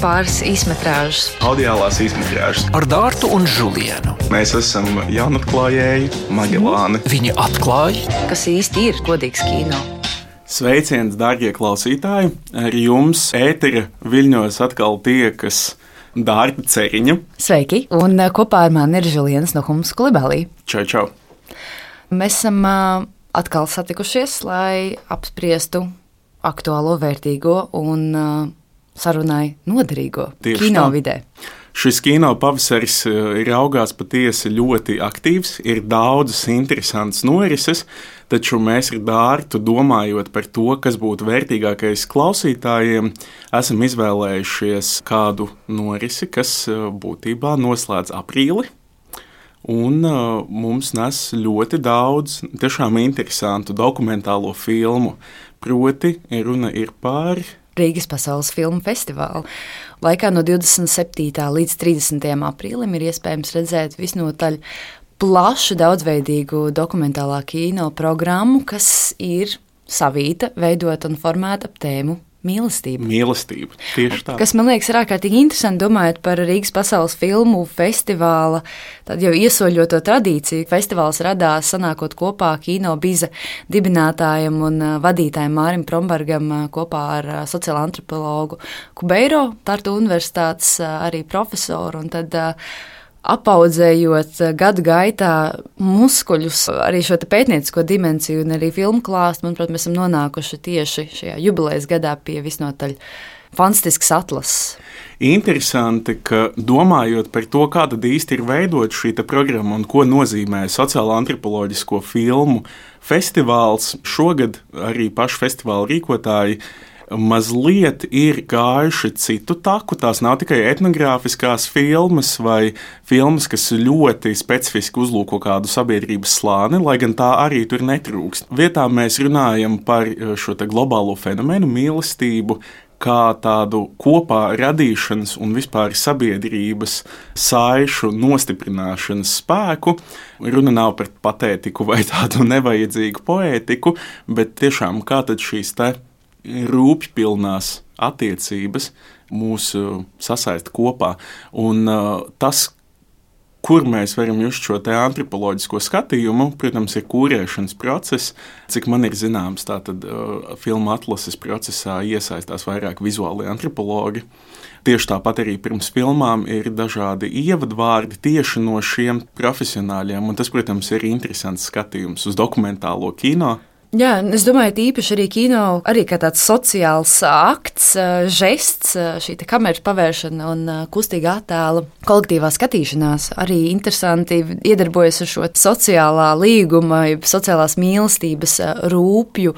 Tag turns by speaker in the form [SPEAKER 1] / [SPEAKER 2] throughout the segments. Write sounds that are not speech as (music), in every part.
[SPEAKER 1] pāris īsmetrāžas.
[SPEAKER 2] Audiālās izmetrāžas.
[SPEAKER 3] ar Dārtu un Žulienu.
[SPEAKER 2] Mēs esam jaunatklājēji Magelāni.
[SPEAKER 3] Viņi atklāja,
[SPEAKER 1] Kas īsti ir godīgs kino?
[SPEAKER 2] Sveiciens, darbie klausītāji! Ar jums ētera viļņos atkal tiekas Dārta Ceriņa.
[SPEAKER 1] Sveiki! Un uh, kopā ar mani ir Žilienas no Humas Klibelī.
[SPEAKER 2] Čau, čau!
[SPEAKER 1] Mēs esam uh, atkal satikušies, lai apspriestu aktuālo, vērtīgo un uh, sarunai noderīgo
[SPEAKER 2] Tieši
[SPEAKER 1] kino
[SPEAKER 2] tā.
[SPEAKER 1] vidē.
[SPEAKER 2] Šis kino pavasaris eh, ir augās patiesi ļoti aktīvs, ir daudzas interesantas norises, taču mēs ar Dārtu domājot par to, kas būtu vērtīgākais klausītājiem, esam izvēlējušies kādu norisi, kas eh, būtībā noslēdz aprīli. Un uh, mums nes ļoti daudz tiešām interesantu dokumentālo filmu. Proti, runa ir par
[SPEAKER 1] Rīgas pasaules filmu festivālu. Laikā no 27. līdz 30. aprīlim ir iespējams redzēt visnotaļ plašu, daudzveidīgu dokumentālā kino programmu, kas ir savīta, veidota un formēta ap tēmu mīlestību.
[SPEAKER 2] mīlestību. Tieši tā.
[SPEAKER 1] Kas man liekas, ir ārkārtīgi interesanti, domājot par Rīgas pasaules filmu festivāla tad jau iesoļoto tradīciju. Festivāls radās sanākot kopā kino biza dibinātājam un ā, vadītājam Mārim Prombergam ā, kopā ar ā, sociālo antropologu Kubeiro, Tartu universitātes arī profesoru. un tad, ā, Apaudzējot ā, gadu gaitā muskuļus, arī šo pētniecisko dimensiju un arī filmu klāstu, manuprāt, mēs esam nonākuši tieši šajā jubilejas gadā pie visnotaļ fantastisks atlases.
[SPEAKER 2] Interesanti, ka domājot par to, kā tad īsti ir veidot šī programma un ko nozīmē sociālo antropoloģisko filmu festivāls, šogad arī paši festivāla rīkotāji mazliet ir gājuši citu taku. Tās nav tikai etnogrāfiskās filmas vai filmas, kas ļoti specifiski uzlūko kādu sabiedrības slāni, lai gan tā arī tur netrūkst. Vietā mēs runājam par šo te globālo fenomenu mīlestību, kā tādu kopā radīšanas un vispār sabiedrības saišu nostiprināšanas spēku. Runa nav par patētiku vai (laughs) tādu nevajadzīgu poētiku, bet tiešām kā tad šīs te rūpjpilnās attiecības mūs uh, sasaista kopā. Un uh, tas, kur mēs varam just šo antropoloģisko skatījumu, protams, ir kūrēšanas process. Cik man ir zināms, tātad uh, filmu atlases procesā iesaistās vairāk vizuāli antropologi. Tieši tāpat arī pirms filmām ir dažādi ievadvārdi tieši no šiem profesionāļiem, un tas, protams, ir interesants skatījums uz dokumentālo kino.
[SPEAKER 1] Jā, es domāju, īpaši arī kino, arī kā tāds sociāls akts, žests, šī kameras pavēršana un kustīga attēla kolektīvā skatīšanās arī interesanti iedarbojas ar šo sociālā līguma, sociālās mīlestības rūpju.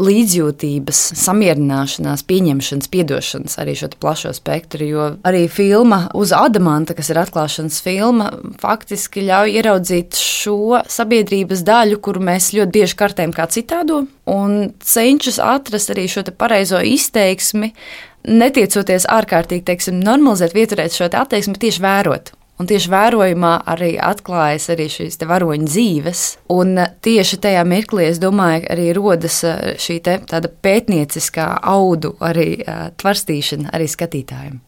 [SPEAKER 1] Līdzjūtības, samierināšanās, pieņemšanas, atdošanas, arī šo plašo spektru. Jo arī filma uz Adamanta, kas ir atklāšanas filma, faktiski ļauj ieraudzīt šo sabiedrības daļu, kuru mēs ļoti bieži kartējam kā citādo, un cenšas atrast arī šo pareizo izteiksmi, netiecoties ārkārtīgi, teiksim, normalizēt, vieturēt šo attieksmi, tieši vērot. Un tieši vērojumā arī atklājas arī šīs te varoņu dzīves. Un eh, tieši tajā mirklī, es domāju, arī rodas eh, šī te tāda pētnieciskā audu arī eh, tvarstīšana arī skatītājiem.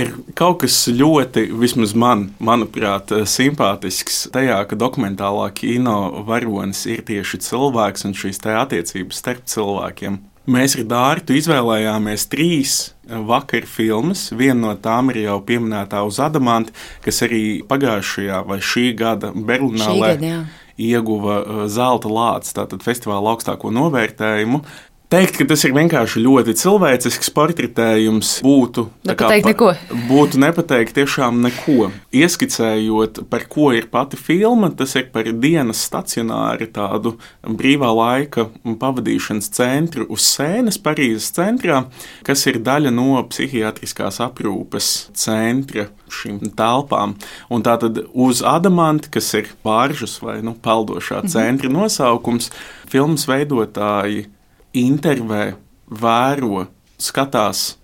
[SPEAKER 2] Ir kaut kas ļoti, vismaz man, manuprāt, simpātisks tajā, ka dokumentālā kino varonis ir tieši cilvēks un šīs attiecības starp cilvēkiem. Mēs ar Dārtu izvēlējāmies trīs vakar filmas. Viena no tām ir jau pieminētā uz Adamanta, kas arī pagājušajā vai šī gada Berlīnā ieguva uh, zelta lācis, tātad festivāla augstāko novērtējumu. Teikt, ka tas ir vienkārši ļoti cilvēcisks portretējums, būtu tā kā
[SPEAKER 1] Nepateikt neko.
[SPEAKER 2] Būtu nepateikt tiešām neko. Ieskicējot, par ko ir pati filma, tas ir par dienas stacionāru tādu brīvā laika pavadīšanas centru uz sēnes Parīzes centrā, kas ir daļa no psihiatriskās aprūpes centra šīm telpām. Un tātad uz Adamanta, kas ir bāržas vai nu, peldošā centra nosaukums, filmas veidotāji intervē, vēro, skatās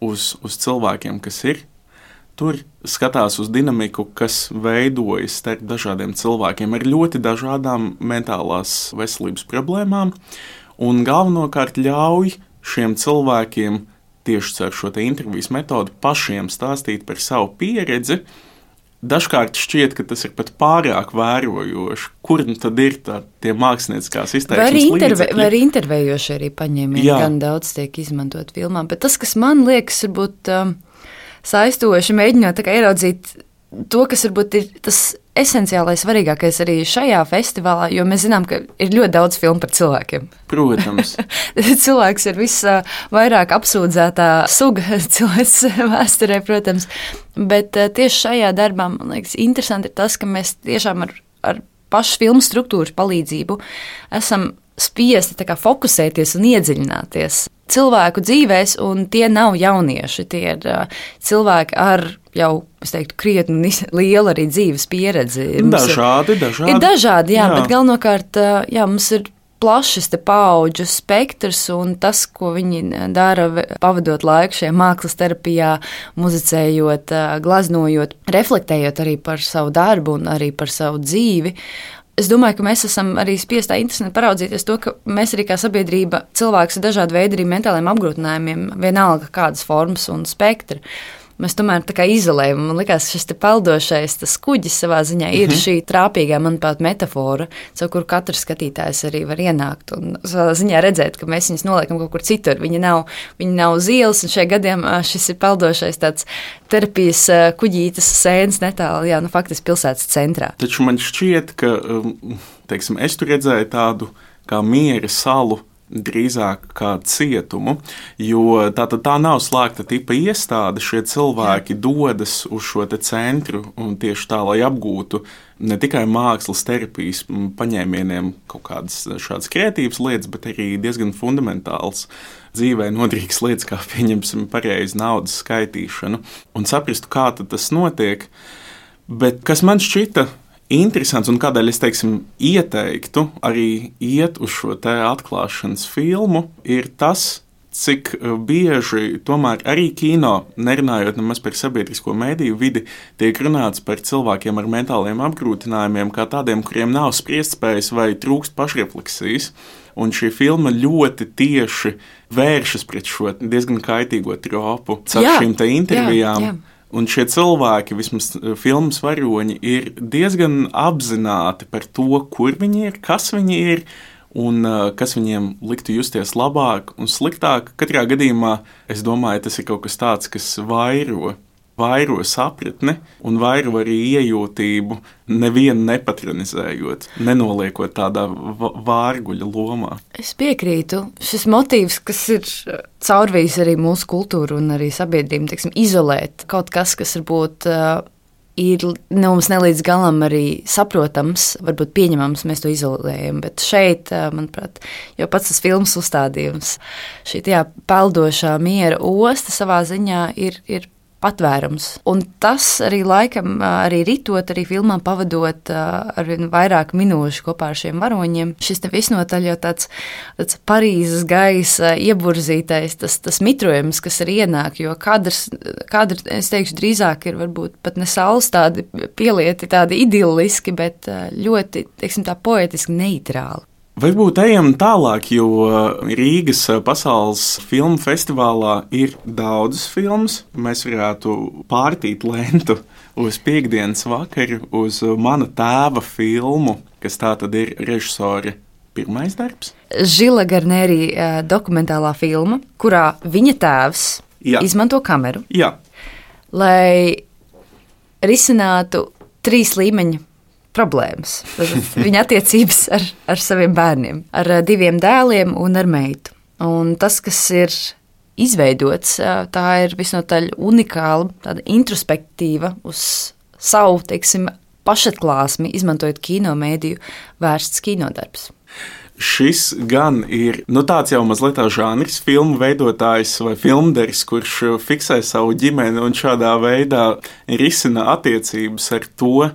[SPEAKER 2] uz, uz cilvēkiem, kas ir. Tur skatās uz dinamiku, kas veidojas starp dažādiem cilvēkiem ar ļoti dažādām mentālās veselības problēmām, un galvenokārt ļauj šiem cilvēkiem tieši ar šo intervijas metodu pašiem stāstīt par savu pieredzi. Dažkārt šķiet, ka tas ir pat pārāk vērojoši. Kur nu tad ir tā, tie mākslinieckās izteiksmes?
[SPEAKER 1] Vai arī, interve, vai arī intervējoši arī paņēmieni gan daudz tiek izmantot filmā. Bet tas, kas man liekas, varbūt um, saistoši, kā ieraudzīt to, kas varbūt ir tas esenciālais, svarīgākais arī šajā festivālā, jo mēs zinām, ka ir ļoti daudz filmu par cilvēkiem.
[SPEAKER 2] Protams, (laughs)
[SPEAKER 1] Cilvēks ir visvairāk apsūdzētā suga (laughs) cilvēks vēsturē, protams. Bet tieši šajā darbā man liekas, interesanti ir tas, ka mēs tiešām ar, ar pašu filmu struktūras palīdzību esam spiesti kā fokusēties un iedziļināties cilvēku dzīvēs, un tie nav jaunieši. Tie ir cilvēki ar jau, es teiktu, krietni lielu arī dzīves pieredzi. Mums ir-
[SPEAKER 2] dažādi, dažādi.
[SPEAKER 1] Ir dažādi, jā,
[SPEAKER 2] Jā.
[SPEAKER 1] bet galvenokārt jā, mums ir plašs paudžu spektrs un tas, ko viņi dara, pavadot laiku šajā mākslas terapijā, muzicējot, glaznojot, reflektējot arī par savu darbu un arī par savu dzīvi. Es domāju, ka mēs esam arī spiestā interesanti paraudzīties to, ka mēs arī kā sabiedrība cilvēks ar dažādu veidu arī mentāliem apgrūtinājumiem, vienalga kādas formas un spektra. Mēs tomēr tā kā izolējam. Man liekas, šis peldošais kuģis savā ziņā ir šī trāpīgā, manuprāt, metāfora, caur kuru katrs skatītājs arī var ienākt un savā ziņā redzēt, ka mēs viņus noliekam kaut kur citur. Viņi nav, viņi nav uz ielas, un šajā gadījumā šis ir peldošais tāds terapijas kuģītes sēnes netālu, jā, nu faktiski pilsētas centrā.
[SPEAKER 2] Taču man šķiet, ka teiksim, es tur redzēju tādu kā miera salu. Drīzāk kā cietumu, jo tā, tā nav slēgta tipa iestāde. Šie cilvēki Jā. dodas uz šo centru un tieši tā, lai apgūtu ne tikai mākslas terapijas paņēmieniem kaut kādas šādas kreatīvas lietas, bet arī diezgan fundamentāls dzīvē noderīgas lietas, kā pieņemsim pareizi naudas skaitīšanu un saprastu, kā tas notiek. Bet kas man šķita interesants un kādēļ es teiksim, ieteiktu arī iet uz šo atklāšanas filmu, ir tas, cik eh, bieži tomēr arī kino, nerunājot nemaz par sabiedrisko mediju vidi, tiek runāts par cilvēkiem ar mentāliem apgrūtinājumiem, kā tādiem, kuriem nav spriestspējas vai trūkst pašrefleksijas. Un šī filma ļoti tieši vēršas pret šo diezgan kaitīgo tropu caur šīm te intervijām.
[SPEAKER 1] jā, jā.
[SPEAKER 2] Un šie cilvēki, vismaz eh, filmas varoņi, ir diezgan apzināti par to, kur viņi ir, kas viņi ir un uh, kas viņiem liktu justies labāk un sliktāk. Katrā gadījumā es domāju, tas ir kaut kas tāds, kas vairo. Vairo sapratni un vairo arī iejūtību, nevienu nepatronizējot, nenoliekot tādā vārguļa lomā.
[SPEAKER 1] Es piekrītu. Šis motīvs, kas ir caurvījis arī mūsu kultūru un arī sabiedrību, teiksim, izolēt kaut kas, kas varbūt ir ne mums nelīdz galam arī saprotams, varbūt pieņemams, mēs to izolējam. Bet šeit, manuprāt, jau pats tas filmas uzstādījums, šī peldošā miera osta savā ziņā ir. ir Patvērums. Un tas arī laikam, arī ritot, arī filmā pavadot ā, ar vien vairāk minūšu kopā ar šiem varoņiem. Šis te visnotaļ jau tāds, tāds Parīzes gaisa ieburzītais, tas, tas mitrojums, kas arī ienāk, jo kadrs, kadrs, es teikšu, drīzāk ir varbūt pat ne saules tādi pielieti, tādi idilliski, bet ļoti, teiksim tā, poetiski neitrāli.
[SPEAKER 2] Varbūt ejam tālāk, jo Rīgas pasaules filmu festivālā ir daudzas filmas. Mēs varētu pārtīt lentu uz piekdienas vakaru, uz mana tēva filmu, kas tā tad ir režisora pirmais darbs.
[SPEAKER 1] Žila Garnērī ā, dokumentālā filma, kurā viņa tēvs
[SPEAKER 2] Jā.
[SPEAKER 1] izmanto kameru,
[SPEAKER 2] Jā,
[SPEAKER 1] lai risinātu trīs līmeņu problēmas. Viņa attiecības ar, ar saviem bērniem, ar ā, diviem dēliem un ar meitu. Un tas, kas ir izveidots, ā, tā ir visnotaļ unikāla, tāda introspektīva uz savu, teiksim, pašatklāsmi, izmantojot kino mēdīju, vērsts kinodarbs.
[SPEAKER 2] Šis gan ir nu, tāds jau mazliet tā žanrs, filmu veidotājs vai filmderis, kurš fiksē savu ģimeni un šādā veidā risina attiecības ar to.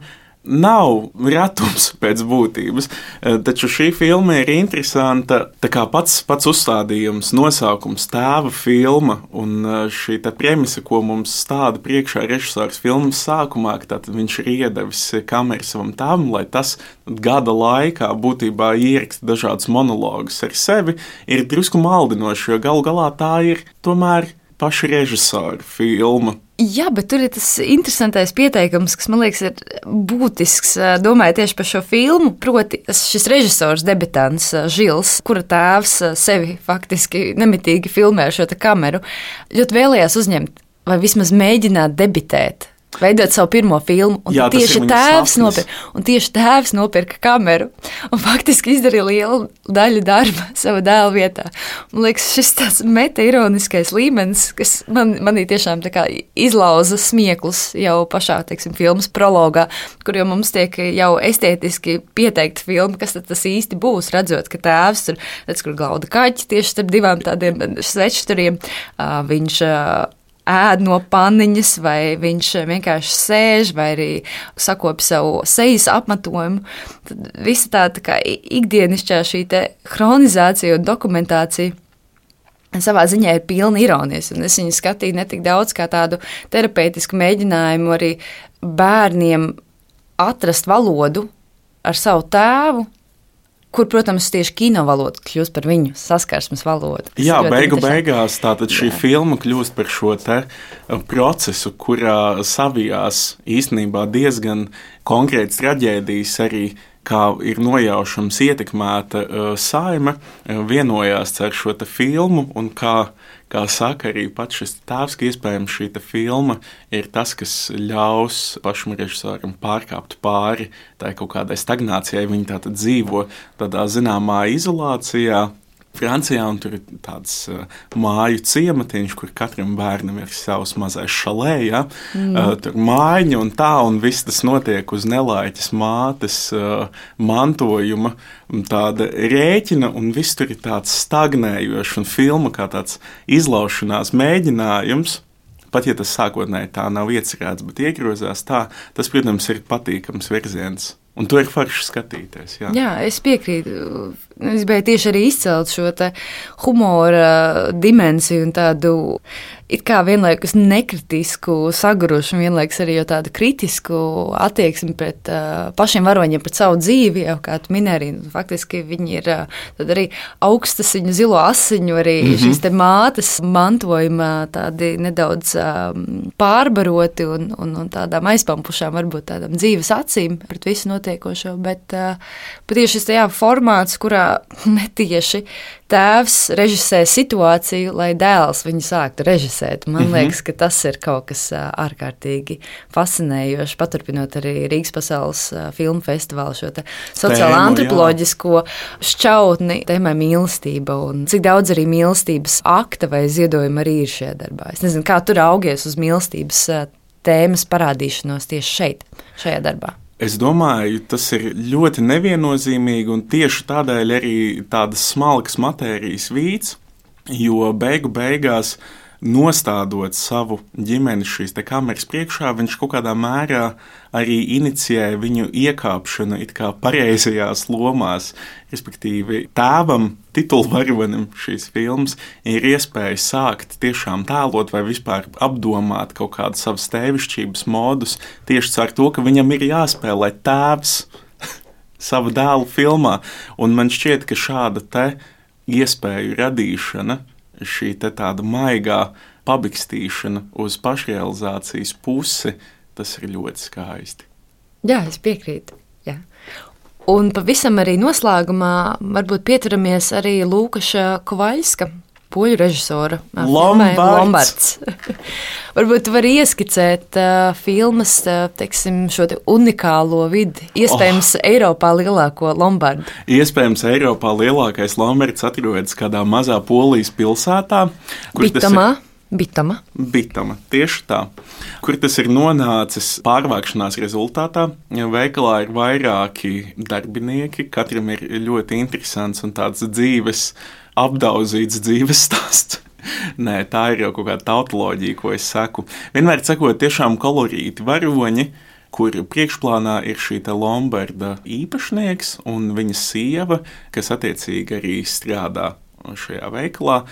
[SPEAKER 2] Nav retums (laughs) pēc būtības, eh, taču šī filma ir interesanta. Tā kā pats, pats uzstādījums, nosaukums, tēva filma un eh, šī premisa, ko mums stāda priekšā režisors filmas sākumā, tātad viņš ir iedevis kameru savam tēvam, lai tas gada laikā būtībā ieraksta dažādus monologus ar sevi, ir drusku maldinoši, jo galu galā tā ir tomēr paša režisora filma.
[SPEAKER 1] Jā, bet tur ir tas interesantais pieteikums, kas man liekas, ir būtisks. Domājot tieši par šo filmu, proti, šis režisors, debitants Žils, kura tēvs sevi faktiski nemitīgi filmē ar šo kameru, ļoti vēlējās uzņemt vai vismaz mēģināt debitēt veidot savu pirmo filmu. Un Jā, tieši, tēvs nopirka, un tieši tēvs nopirka kameru un faktiski izdarīja lielu daļu darba (laughs) savā dēla vietā. Man liekas, šis tāds meta-ironiskais līmenis, kas man, manī tiešām izlauza smieklus jau pašā teiksim, filmas prologā, kur jau mums tiek jau estētiski pieteikta filma, kas tas īsti būs. Redzot, ka tēvs tur redz, kur glauda kaķi tieši starp divām tādiem svečturiem. Viņš ēd no paniņas, vai viņš vienkārši sēž, vai arī sakopja savu sejas apmetojumu. Tad visa tā, tā kā ikdienišķā šī chronizācija un dokumentācija. Savā ziņā ir pilna ironijas, un es viņu skatīju ne tik daudz kā tādu terapeitisku mēģinājumu arī bērniem atrast valodu ar savu tēvu, kur, protams, tieši kino valoda kļūst par viņu saskarsmes valodu.
[SPEAKER 2] Jā, beigu beigās tātad šī Jā. filma kļūst par šo uh, procesu, kurā savijās īstenībā diezgan konkrētas traģēdijas arī kā ir nojaušams ietekmēta uh, saime, uh, vienojās ar šo filmu un kā kā saka arī pats šis tēvs, ka iespējams šī filma ir tas, kas ļaus pašam režisoram pārkāpt pāri tai kaut kādai stagnācijai. Viņi tātad dzīvo tādā zināmā izolācijā, Francijā, un tur ir tāds uh, māju ciematiņš, kur katram bērnam ir savs mazais šalē, ja? mm. uh, tur mājiņa un tā, un viss tas notiek uz nelaiķas mātes uh, mantojuma, tāda rēķina, un viss tur ir tāds stagnējošs, un filma kā tāds izlaušanās mēģinājums. Pat ja tas sākotnēji tā nav iecerēts, bet iegrozās tā, tas, protams, ir patīkams virziens. Un to ir forši skatīties. Jā,
[SPEAKER 1] jā es piekrītu. Es gribēju tieši arī izcelt šo humora dimensiju un tādu it kā vienlaikus nekritisku sagurušu, vienlaikus arī tādu kritisku attieksmi pret uh, pašiem varoņiem, pret savu dzīvi. Jau kā tu minēji, nu, faktiski viņi ir uh, arī augstas viņu zilo asiņu, arī mm -hmm. šīs mātes mantojuma tādi nedaudz um, pārbaroti un, un, un tādām aizpampušām, varbūt tādām dzīves acīm pret visu notiekošo. Bet uh, patiešām šis formāts, kurā (laughs) netieši tēvs režisē situāciju, lai dēls viņu sāktu režisēt. Man mm -hmm. liekas, ka tas ir kaut kas ārkārtīgi fascinējošs. Paturpinot arī Rīgas pasaules filmu festivālu šo sociālo antropoloģisko šķautni, tēmai mīlestība un cik daudz arī mīlestības akta vai ziedojuma arī ir šajā darbā. Es nezinu, kā tur augies uz mīlestības tēmas parādīšanos tieši šeit, šajā darbā.
[SPEAKER 2] Es domāju, tas ir ļoti neviennozīmīgi un tieši tādēļ arī tādas smalkas matērijas vīds, jo beigu beigās nostādot savu ģimeni šīs kameras priekšā, viņš kaut kādā mērā arī inicijēja viņu iekāpšanu it kā pareizajās lomās. Respektīvi, tēvam, titulvaronim šīs filmas ir iespēja sākt tiešām tēlot vai vispār apdomāt kaut kādu savas tēvišķības modus tieši ar to, ka viņam ir jāspēlē tēvs (laughs) savu dēlu filmā. Un man šķiet, ka šāda te iespēju radīšana šī tāda maigā pabikstīšana uz pašrealizācijas pusi, tas ir ļoti skaisti.
[SPEAKER 1] Jā, es piekrītu. Jā. Un pavisam arī noslēgumā varbūt pieturamies arī Lūkaša Kovaļska poļu režisora
[SPEAKER 2] Lombards. (laughs)
[SPEAKER 1] Varbūt jūs varat ieskicēt uh, filmas teiksim, šo te unikālo vidi. Iespējams, oh. Eiropā lielāko Lombardu.
[SPEAKER 2] Iespējams, Eiropā lielākais Lombards atrodas kādā mazā polijas pilsētā.
[SPEAKER 1] Bitamā. Bitama.
[SPEAKER 2] Bitama, tieši tā. Kur tas ir nonācis pārvākšanās rezultātā? Veikalā ir vairāki darbinieki, katram ir ļoti interesants un tāds dzīves apdauzīts dzīves stāsts. (laughs) Nē, tā ir jau kaut kāda tautoloģija, ko es saku. Vienmēr sakot, tiešām kolorīti varoņi, kur priekšplānā ir šī Lombarda īpašnieks un viņa sieva, kas attiecīgi arī strādā šajā veikalā.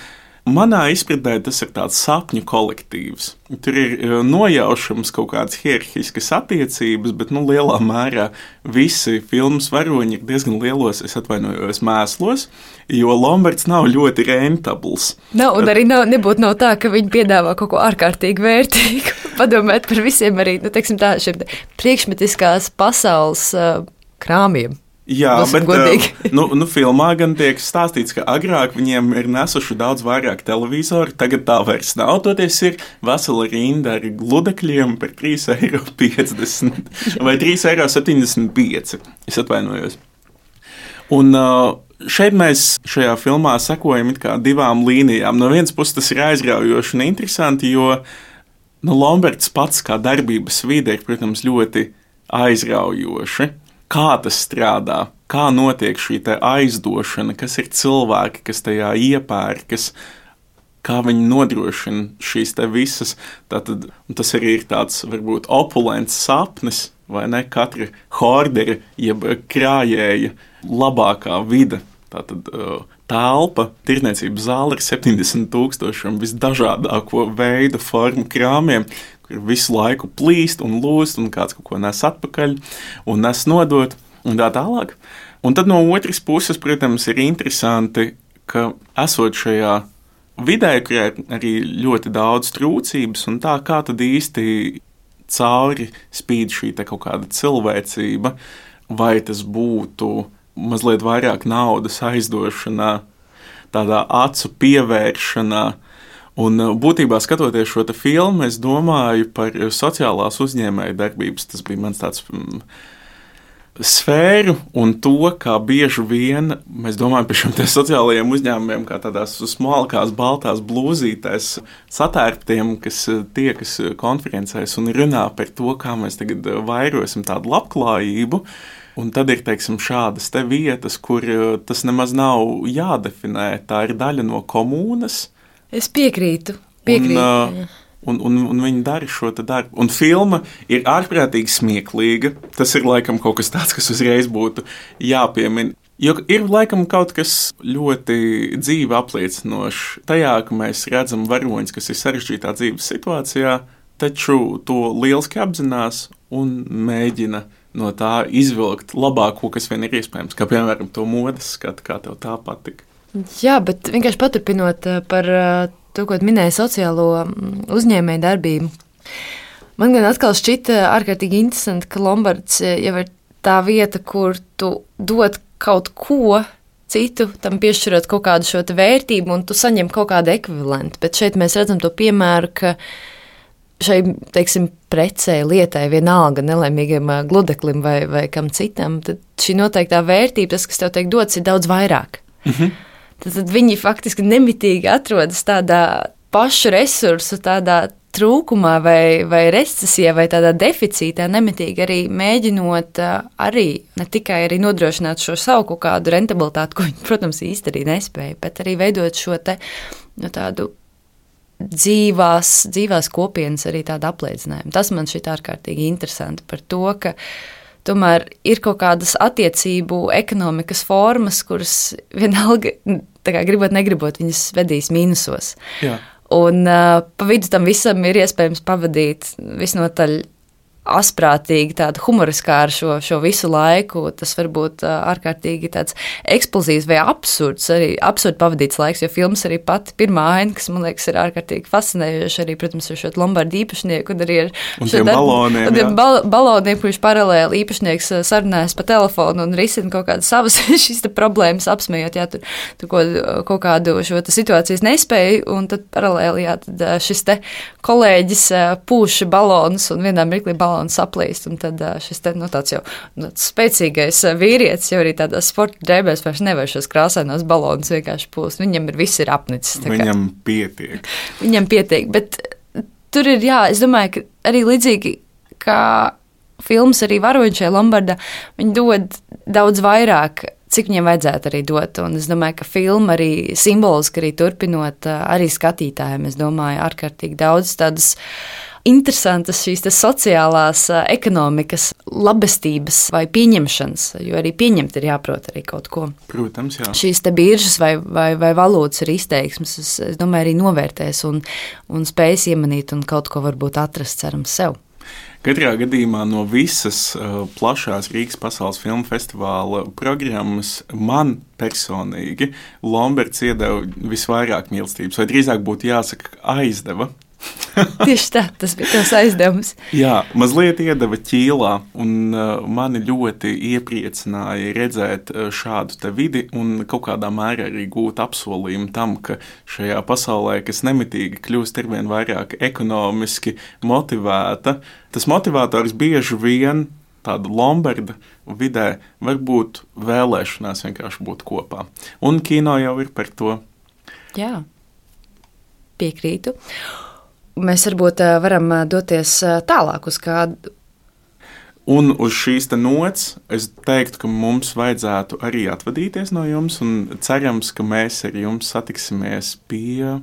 [SPEAKER 2] Manā izpratnē tas ir tāds sapņu kolektīvs. Tur ir eh, nojaušams kaut kādas hierarhiskas attiecības, bet nu, lielā mērā visi filmas varoņi ir diezgan lielos, es atvainojos, mēslos, jo Lombards nav ļoti rentabls.
[SPEAKER 1] Nav, un arī nav, nebūtu nav tā, ka viņi piedāvā kaut ko ārkārtīgi vērtīgu. (laughs) Padomāt par visiem arī nu, tā, šiem priekšmetiskās pasaules uh, krāmiem.
[SPEAKER 2] Jā,
[SPEAKER 1] Būsim
[SPEAKER 2] bet uh, nu, nu, filmā gan tiek stāstīts, ka agrāk viņiem ir nesuši daudz vairāk televizoru, tagad tā vairs nav. Toties ir vesela rinda ar gludekļiem par 3,50 eiro (laughs) vai 3,75 eiro. Es atvainojos. Un uh, šeit mēs šajā filmā sekojam divām līnijām. No vienas puses tas ir aizraujoši un interesanti, jo nu, Lombards pats kā darbības vide ir, protams, ļoti aizraujoši kā tas strādā, kā notiek šī aizdošana, kas ir cilvēki, kas tajā iepērkas, kā viņi nodrošina šīs visas. Tātad, tas arī ir tāds varbūt opulents sapnis, vai ne? Katra hordera, jeb krājēja labākā vide. Tātad uh, telpa, tirniecības zāle ar 70 tūkstošiem visdažādāko veidu, formu krāmiem, kur visu laiku plīst un lūst, un kāds kaut ko nes atpakaļ un nes nodot, un tā tālāk. Un tad no otras puses, protams, ir interesanti, ka esot šajā vidē, kurā ir arī ļoti daudz trūcības, un tā kā tad īsti cauri spīd šī kaut kāda cilvēcība, vai tas būtu mazliet vairāk naudas aizdošanā, tādā acu pievēršanā. Un uh, būtībā skatoties šo filmu, es domāju par sociālās uzņēmēju darbības. Tas bija mans tāds mm, sfēru un to, kā bieži vien mēs domājam par šiem sociālajiem uzņēmumiem, kā tādās smalkās, baltās blūzītēs, satērptiem, kas uh, tiekas konferencēs un runā par to, kā mēs tagad uh, vairosim tādu labklājību. Un tad ir teiksim, šādas te vietas, kur tas nemaz nav jādefinē. Tā ir daļa no komunas.
[SPEAKER 1] Es piekrītu. piekrītu
[SPEAKER 2] Un, uh, Un, un, un viņi dara šo darbu. Un filma ir ārprātīgi smieklīga. Tas ir laikam kaut kas tāds, kas uzreiz būtu jāpiemina. Jo ir laikam kaut kas ļoti dzīvi apliecinošs tajā, ka mēs redzam varoņus, kas ir sarežģītā dzīves situācijā, taču to lieliski apzinās un mēģina no tā izvilkt labāko, kas vien ir iespējams. Kā piemēram, to modes skatu, kā tev tā patika.
[SPEAKER 1] Jā, bet vienkārši paturpinot eh, par eh, to, ko minēja sociālo mm, uzņēmēju darbību. Man gan atkal šķita ārkārtīgi interesanti, ka Lombards eh, jau ir tā vieta, kur tu dod kaut ko citu, tam piešķirot kaut kādu šo vērtību, un tu saņem kaut kādu ekvivalentu. Bet šeit mēs redzam to piemēru, ka šai teiksim, precei, lietai, vienalga nelaimīgam gludeklim vai, vai kam citam, tad šī noteiktā vērtība, tas, kas tev tiek dots, ir daudz vairāk. Mhm. Tad, tad viņi faktiski nemitīgi atrodas tādā pašu resursu, tādā trūkumā vai, vai recesijā vai tādā deficītā, nemitīgi arī mēģinot arī ne tikai arī nodrošināt šo savu kaut kādu rentabilitāti, ko viņi, protams, arī nespēja, bet arī veidot šo te, nu, tādu dzīvās, dzīvās kopienas arī tādu apliecinājumu. Tas man šķiet ārkārtīgi interesanti par to, ka tomēr ir kaut kādas attiecību ekonomikas formas, kuras vienalga, kā gribot, negribot, viņas vedīs mīnusos.
[SPEAKER 2] Jā.
[SPEAKER 1] Un uh, pa vidu tam visam ir iespējams pavadīt visnotaļ asprātīgi, tāda humoriskā ar šo, šo visu laiku. Tas var būt ārkārtīgi eksplozīvs vai absurds, arī absurdi pavadīts laiks, jo filmas arī pati pirmā aina, kas man liekas ir ārkārtīgi fascinējoša, arī, protams, ar šo Lombardu īpašnieku un arī ar
[SPEAKER 2] šiem baloniem.
[SPEAKER 1] Un tiem bal baloniem, kurš paralēli īpašnieks sarunājas pa telefonu un risina kaut kādas savas (laughs) šīs problēmas, apsmējot, ja tur, tur ko, kaut kādu šo situācijas nespēju, un tad paralēli, jā, tad šis te kolēģis pūš balonus un vienā mirklī balonus balons saplīst. Un tad šis te, nu, tāds jau nu, spēcīgais vīrietis jau arī tādā sporta drēbēs vairs nevar šos krāsainos balonus vienkārši pūst. Viņam ir viss ir apnicis.
[SPEAKER 2] Viņam pietiek.
[SPEAKER 1] Viņam pietiek, bet tur ir, jā, es domāju, ka arī līdzīgi kā filmas arī varoņi šajā Lombardā, viņi dod daudz vairāk cik viņiem vajadzētu arī dot. Un es domāju, ka filma arī simboliski arī turpinot, arī skatītājiem, es domāju, ārkārtīgi daudz tādas interesantas šīs sociālās ekonomikas labestības vai pieņemšanas, jo arī pieņemt ir jāprot arī kaut ko.
[SPEAKER 2] Protams, jā.
[SPEAKER 1] Šīs te biržas vai, vai, vai valūtas ir izteiksmes, es, es domāju, arī novērtēs un, un spējas iemanīt un kaut ko varbūt atrast, cerams, sev.
[SPEAKER 2] Katrā gadījumā no visas uh, plašās Rīgas pasaules filmu festivāla programmas man personīgi Lamberts iedeva visvairāk mīlestības, vai drīzāk būtu jāsaka aizdeva. (laughs)
[SPEAKER 1] Tieši tā, tas bija tas aizdevums.
[SPEAKER 2] Jā, mazliet iedeva ķīlā, un uh, mani ļoti iepriecināja redzēt uh, šādu vidi un kaut kādā mērā arī gūt apsolījumu tam, ka šajā pasaulē, kas nemitīgi kļūst ar vien vairāk ekonomiski motivēta, tas motivators bieži vien tāda Lombarda vidē var būt vēlēšanās vienkārši būt kopā. Un kino jau ir par to.
[SPEAKER 1] Jā, piekrītu mēs varbūt varam doties tālāk uz kādu.
[SPEAKER 2] Un uz šīs nots es teiktu, ka mums vajadzētu arī atvadīties no jums, un cerams, ka mēs ar jums satiksimies pie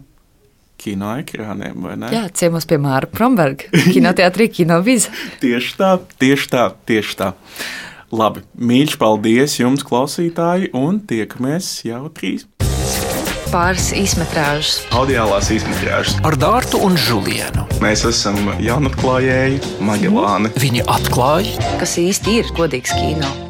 [SPEAKER 2] kino ekrāniem, vai ne?
[SPEAKER 1] Jā, ciemos pie Māra Promberga, kinoteātrī, kinovīza. (laughs)
[SPEAKER 2] tieši tā, tieši tā, tieši tā. Labi, mīļš, paldies jums, klausītāji, un tiekamies jau trīs
[SPEAKER 1] pāris izmetrāžas.
[SPEAKER 2] Audiālās izmetrāžas
[SPEAKER 3] ar Dārtu un Žulienu.
[SPEAKER 2] Mēs esam jaunatklājēji Magelāni.
[SPEAKER 3] Viņi atklāja,
[SPEAKER 1] kas īsti ir godīgs kino.